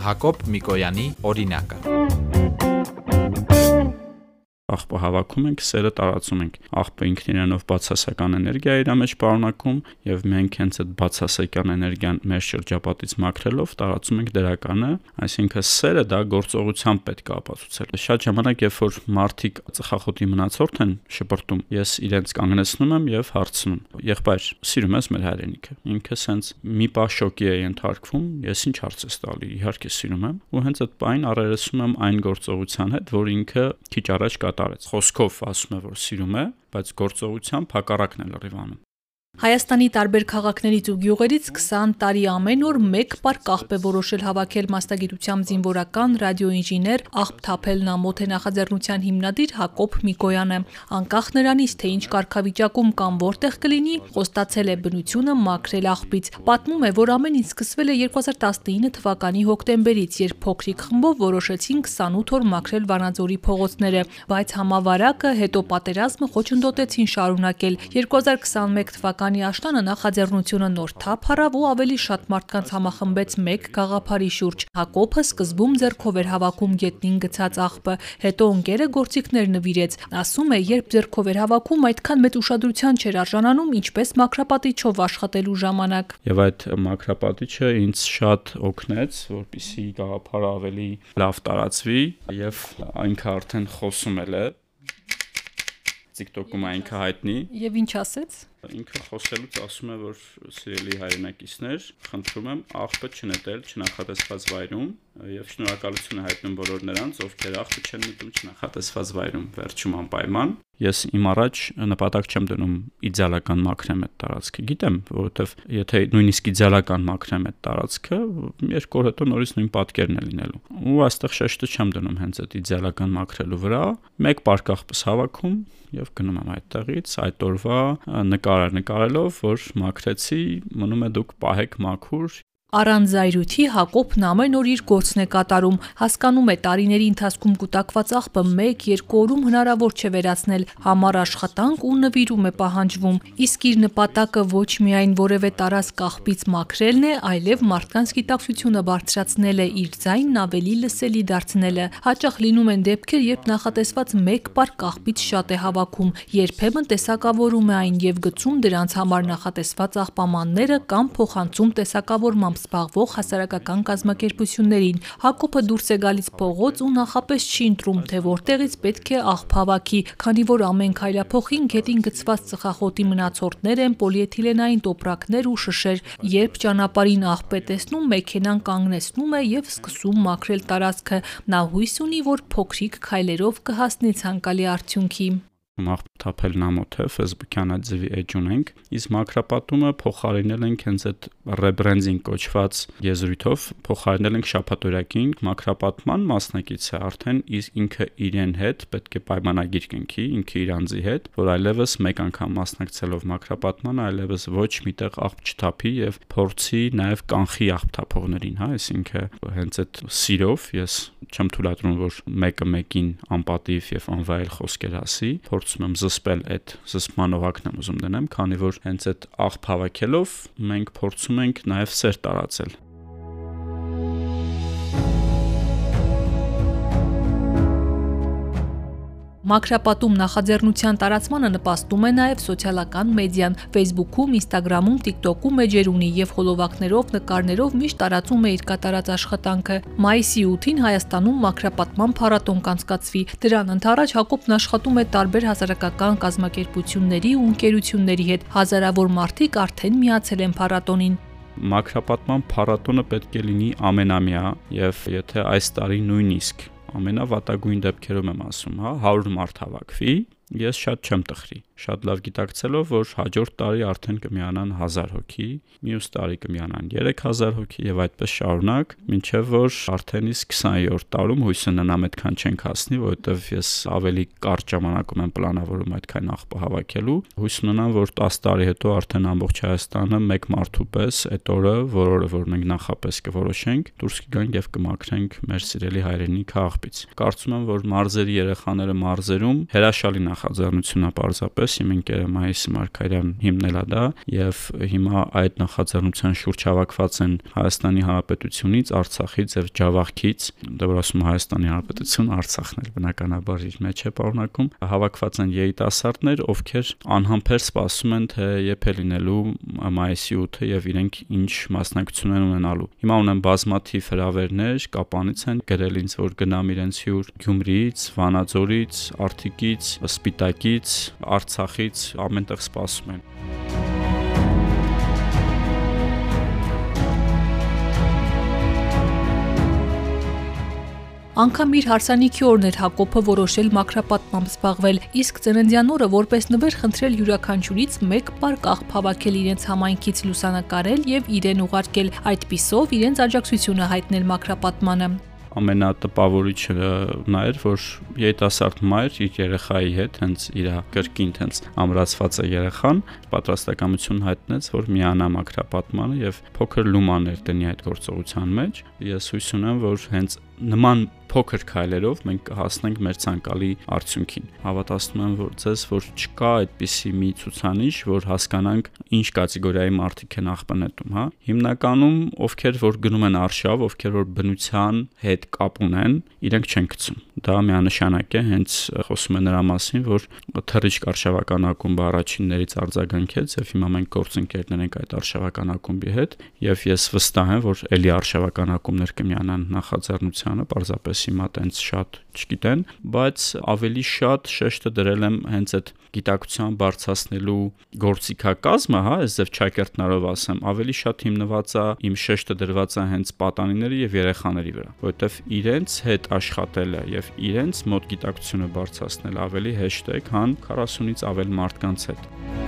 Հակոբ Միկոյանի օրինակը աղբը հավաքում ենք, սերը տարածում ենք։ Աղբը ինքն իրենով բացասական էներգիա իր մեջ պարունակում եւ մենք հենց այդ բացասական էներգիան մեր շրջապատից մաքրելով տարածում ենք դրականը, այսինքն սերը դա գործողությամբ պետք է ապացուցել։ Շատ ժամանակ երբ որ մարդիկ ծխախոտի մնացորդ են շպրտում, ես իրենց կանգնեցնում եմ եւ հարցնում. «Եղբայր, սիրում ես մեր հայրենիքը»։ Ինքը սենց մի պա շոկի է ենթարկվում, ես ինչ հարց ես տալի, իհարկե սիրում եմ, ու հենց այդ պայն առերեսում եմ այն գործողության հետ, որ ինքը քիչ առաջ կատ տարեց։ Խոսքով ասում է, որ սիրում է, բայց գործողությամբ հակառակն է լրիվ անում։ Հայաստանի տարբեր քաղաքներից ու գյուղերից 20 տարի ամեն օր մեկ պար կախբ է որոշել հավաքել մասնագիտությամբ զինվորական ռադիոինժեներ Աղբ Թափելն ամոթ է նախաձեռնության հիմնադիր Հակոբ Միկոյանը։ Անկախ նրանից, թե ինչ կարգավիճակում կամ որտեղ կլինի, խոստացել է բնությունը մաքրել աղբից։ Պատմում է, որ ամեն ինչ սկսվել է 2019 թվականի հոկտեմբերից, երբ փոքրիկ խմբով որոշեցին 28 օր մաքրել Վանաձորի փողոցները, բայց համավարակը հետո պատերազմը խոչընդոտեցին շարունակել։ 2021 թվականի Երևանի աշտանը նախաձեռնությունը նոր թափ հարավ ու ավելի շատ մարդկանց համախմբեց մեկ գաղափարի շուրջ։ Հակոբը սկզբում ձեռքով էր հավաքում գետնին գցած աղբը, հետո ընկերը գործիքներ նվիրեց։ Ասում է, երբ ձեռքով էր հավաքում, այդքան մեծ ուշադրության չէր արժանանում, ինչպես մակրապատիչով աշխատելու ժամանակ։ Եվ այդ մակրապատիչը ինձ շատ օգնեց, որpիսի գաղափարը ավելի լավ տարածվի եւ այնքը արդեն խոսում էլ է TikTok-ում այնքը հայտնի։ Եվ ինչ ասեց? Ինքը խոսելուց ասում է, որ սիրելի հայրենակիցներ, խնդրում եմ աղբը չնետել չնախատեսված վայրում եւ շնորհակալություն հայտնում բոլոր նրանց, ովքեր աղբը չեն նետում չնախատեսված վայրում։ Վերջում անպայման ես իմ առաջ նպատակ չեմ դնում իդեալական մաքրեմ այդ տարածքը։ Գիտեմ, որովհետեւ եթե նույնիսկ իդեալական մաքրեմ այդ տարածքը, երկու օր հետո նորից նույն պատկերն է լինելու։ Ու այստեղ շեշտը չեմ դնում հենց այդ իդեալական մաքրելու վրա, մեկ պարկախպս հավաքում եւ գնում եմ այդտեղից այդ օրվա նկար նկարար նկարելով, որ մաքրեցի, մնում է դուք պահեք մաքուր Առանց զայրույթի Հակոբն ամեն օր իր գործն է կատարում։ Հասկանում է տարիների ընթացքում կուտակված աղբը 1-2 օրում հնարավոր չէ վերացնել, համար աշխատանք ու նվիրում է պահանջվում։ Իսկ իր նպատակը ոչ միայն որևէ տարածք աղբից մաքրելն է, այլև մարդկանց գիտակցությունը բարձրացնել է, իր ձայնն ավելի լսելի դարձնելը։ Հաճախ լինում են դեպքեր, երբ նախատեսված 1 պարկ աղբից շատ է հավաքում, երբեմն տեսակավորում է այն եւ գցում դրանց համար նախատեսված աղբամանները կամ փոխանցում տեսակավորմամբ զբաղվող հասարակական կազմակերպություններին։ Հակոբը դուրս է գալիս փողոց ու նախապես չի ընտրում, թե որտեղից պետք է աղբ հավաքի, քանի որ ամեն քայլափոխին գետին գծված ծխախոտի մնացորդներ են, պոլիէթիլենային տոպրակներ ու շշեր։ Երբ ճանապարհին աղբ է տեսնում, մեքենան կանգնեցնում է եւ սկսում մաքրել տարածքը։ Նա հույս ունի, որ փոքրիկ քայլերով կհասնի ցանկալի արդյունքի մաղթափելն ամոթ է, Facebook-յան այդ ձևի edge ունենք, իսկ մակրապատումը փոխարինել ենք հենց այդ rebranding կոչված եզրույթով, փոխարինել ենք շապատորակին, մակրապատման մասնակից է արդեն իսկ ինքը իրեն հետ պետք է պայմանագիր կնքի, ինքը իր անձի հետ, որ այլևս մեկ անգամ մասնակցելով մակրապատման, այլևս ոչ միտեղ աղբ չթափի եւ փորձի նաեւ կանխի աղբ թափողներին, հա, այսինքն հենց այդ սիրով ես չեմ թույլատրում որ մեկը մեկին անպատիվ եւ անվայել խոսքեր ասի, փորձ փորձում եմ զսպել այդ զսպման օղակն եմ ուզում դնեմ, քանի որ հենց այդ աղբ հավաքելով մենք փորձում ենք նաև սեր տարածել Մակրապատում նախաձեռնության տարածմանը նպաստում է նաև սոցիալական մեդիան։ Facebook-ում, Instagram-ում, TikTok-ում էջեր ունի եւ խոլովակներով, նկարներով միշտ տարածում է իր կատարած աշխատանքը։ Մայիսի 8-ին Հայաստանում մակրապատման փառատոն կանցկացվի։ Դրան ընդառաջ Հակոբն աշխատում է տարբեր հասարակական կազմակերպությունների ու ընկերությունների հետ։ Հազարավոր մարդիկ արդեն միացել են փառատոնին մակրապատման փառատոնը պետք է լինի ամենամյա եւ եթե այս տարի նույնիսկ ամենավատագույն դեպքերում եմ ասում, հա, 100 մարդ հավաքվի, ես շատ չեմ տխրի։ Շատ լավ գիտակցելով, որ հաջորդ տարի արդեն կմիանան 1000 հոգի, մյուս տարի կմիանան 3000 հոգի եւ այդպես շարունակ, մինչեւ որ արդեն իսկ 20-րդ տարում հույսը ննամ այդքան չենք հասնի, որովհետեւ ես ավելի կարճ ժամանակում եմ պլանավորում այդքան աղբը հավաքելու։ Հույս ունենամ, որ 10 տարի հետո արդեն ամբողջ Հայաստանը մեկ մարդու պես այդ օրը, որ օրը որ մենք նախապես կորոշենք, դուրս կգանք եւ կմաքրենք մեր սիրելի հայրենիքը աղբից։ Կարծում եմ, որ մարզերի երեխաները մարզերում հրաշալի նախաձեռնությունն է պարզապես պարզապես իմ ընկերը Մայիս Մարկարյան հիմնել է դա եւ հիմա այդ նախաձեռնության շուրջ հավաքված են Հայաստանի Հանրապետությունից, Արցախից եւ Ջավախքից, դա որ ասում Հայաստանի Հանրապետություն Արցախն էլ բնականաբար իր մեջ է պարունակում, հավաքված են երիտասարդներ, ովքեր անհամբեր սպասում են թե է լինելու մայիսի 8-ը եւ իրենք ինչ մասնակցություն են ունենալու։ Հիմա ունեն բազմաթիվ հրավերներ, կապանից են գրել ինձ որ գնամ իրենց հյուր Գյումրիից, Վանաձորից, Արթիկից, Սպիտակից, Արցախից, ամենտեղ սպասում են։ Անկամ իր հարսանիքի օրն էր Հակոբը որոշել մակրապատմամբ զբաղվել, իսկ ծննդյան օրը որպես նվեր խնդրել յուրաքանչյուրից մեկ պար կաղ հավաքել իրենց համայնքից լուսանկարել եւ իրեն ուղարկել, այդպիսով իրենց աջակցությունը հայտնել մակրապատմանը ամենատպավորիչը նա էր, որ երիտասարդ մայր իր երեխայի հետ հենց իր կրկին հենց ամրացված է երեխան, պատրաստակամություն հայտնեց, որ միանա մակրապատմանը եւ փոքր լումաներ տնի այդ գործողության մեջ։ Ես հույս ունեմ, որ հենց նման փոքր քայլերով մենք կհասնենք մեր ցանկալի արդյունքին։ Հավատացնում եմ, որ ցես որ չկա այդպիսի մի ցուցանիշ, որ հասկանանք ինչ կատեգորիայի մարդիկ են աղբնետում, հա։ Հիմնականում ովքեր որ գնում են արշավ, ովքեր որ բնության հետ կապ ունեն, իրենք չեն գցում։ Դա միանշանակ է, հենց խոսում է նրա մասին, որ թռիչք արշավական ակումբը առաջիններից արձագանքեց եւ հիմա մենք գործընկերներ ենք այդ արշավական ակումբի հետ եւ ես վստահ եմ, որ ելի արշավական ակումբներ կմիանան նախաձեռնությանը, պարզապես հիմա տենց շատ չգիտեն, բայց ավելի շատ շեշտը դրել եմ հենց այդ գիտակցության բարձրացնելու գործիքակազմը, հա, այս ձև ճակերտնարով ասեմ, ավելի շատ հիմնված է իմ շեշտը դրված է հենց պատանիների եւ երեխաների վրա, որովհետեւ իրենց հետ աշխատելը եւ իրենց մոտ գիտակցությունը բարձրացնել ավելի հեշտ է, քան 40-ից ավել մարդկանց հետ։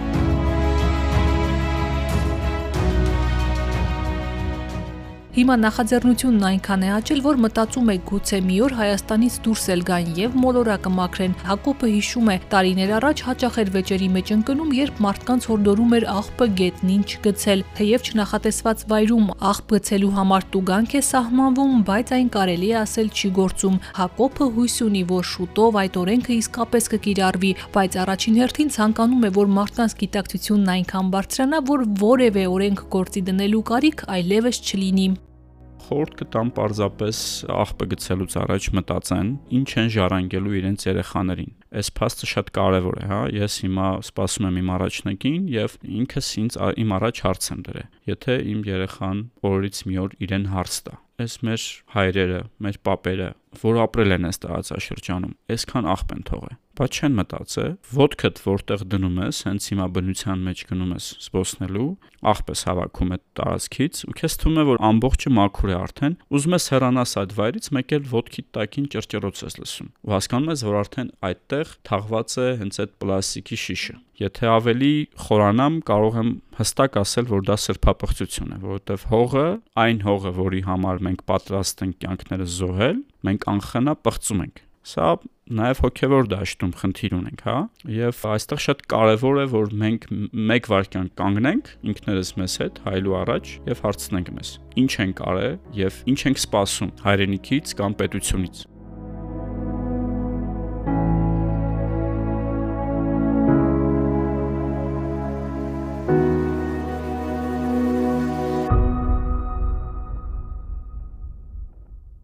Հիմա նախաձեռնությունն այնքան է աճել, որ մտածում է գուցե մի օր Հայաստանից դուրս էլ գան եւ մոլորակը մաքրեն։ Հակոբը հիշում է, տարիներ առաջ հաճախ էր վեճերի մեջ ընկնում, երբ մարդկանց հորդորում էր աղբը գետնին չգցել, թեև չնախատեսված վայրում աղբ գցելու համար տուգանք է սահմանվում, բայց այն կարելի է ասել չի գործում։ Հակոբը հույս ունի, որ շուտով այդ օրենքը իսկապես կկիրառվի, բայց առաջին հերթին ցանկանում է, որ մարդկանց գիտակցությունն այնքան բարձրանա, որ որևէ օրենք գործի դնելու կարիք այլևս չլինի խորհուրդ կտամ պարզապես աղբը գցելուց առաջ մտածեն ինչ են ժառանգելու իրենց երեխաներին այս փաստը շատ կարևոր է հա ես հիմա սպասում եմ իմ առաջնակին եւ ինքս ինձ իմ առաջ հարց եմ դրել եթե իմ երեխան օրից մի օր իրեն հարց տա այս մեր հայրերը, մեր պապերը, որ ապրել են այս տարածաշրջանում, այսքան աղբ են թողել բայց չեն մտածել, ոդկդ որտեղ դնում ես, հենց հիմա բնության մեջ գնում ես զբոսնելու, աղբես հավաքում է տարածքից, ու քեզ թվում է, որ ամբողջը մաքուր է արդեն, ուզում ես հեռանաս այդ վայրից, մեկ էլ ոդկի տակին ճրճրոց ես լսում։ Ու հասկանում ես, որ արդեն այդտեղ թաղված է հենց այդ պլաստիկի շիշը։ Եթե ավելի խորանամ, կարող եմ հստակ ասել, որ դա սրբապղծություն է, որովհետև հողը, այն հողը, որի համար մենք պատրաստ ենք կյանքները զոհել, մենք անխնա պղծում ենք Սա նաև հոգևոր դաշտում խնդիր ունենք, հա? Եվ այստեղ շատ կարևոր է, որ մենք մեկ վարքյան կանգնենք ինքներս մեզ հետ հայլու առաջ եւ հարցնենք մեզ. ինչ ենք արել եւ ինչ ենք սպասում հայրենիքից կամ պետությունից։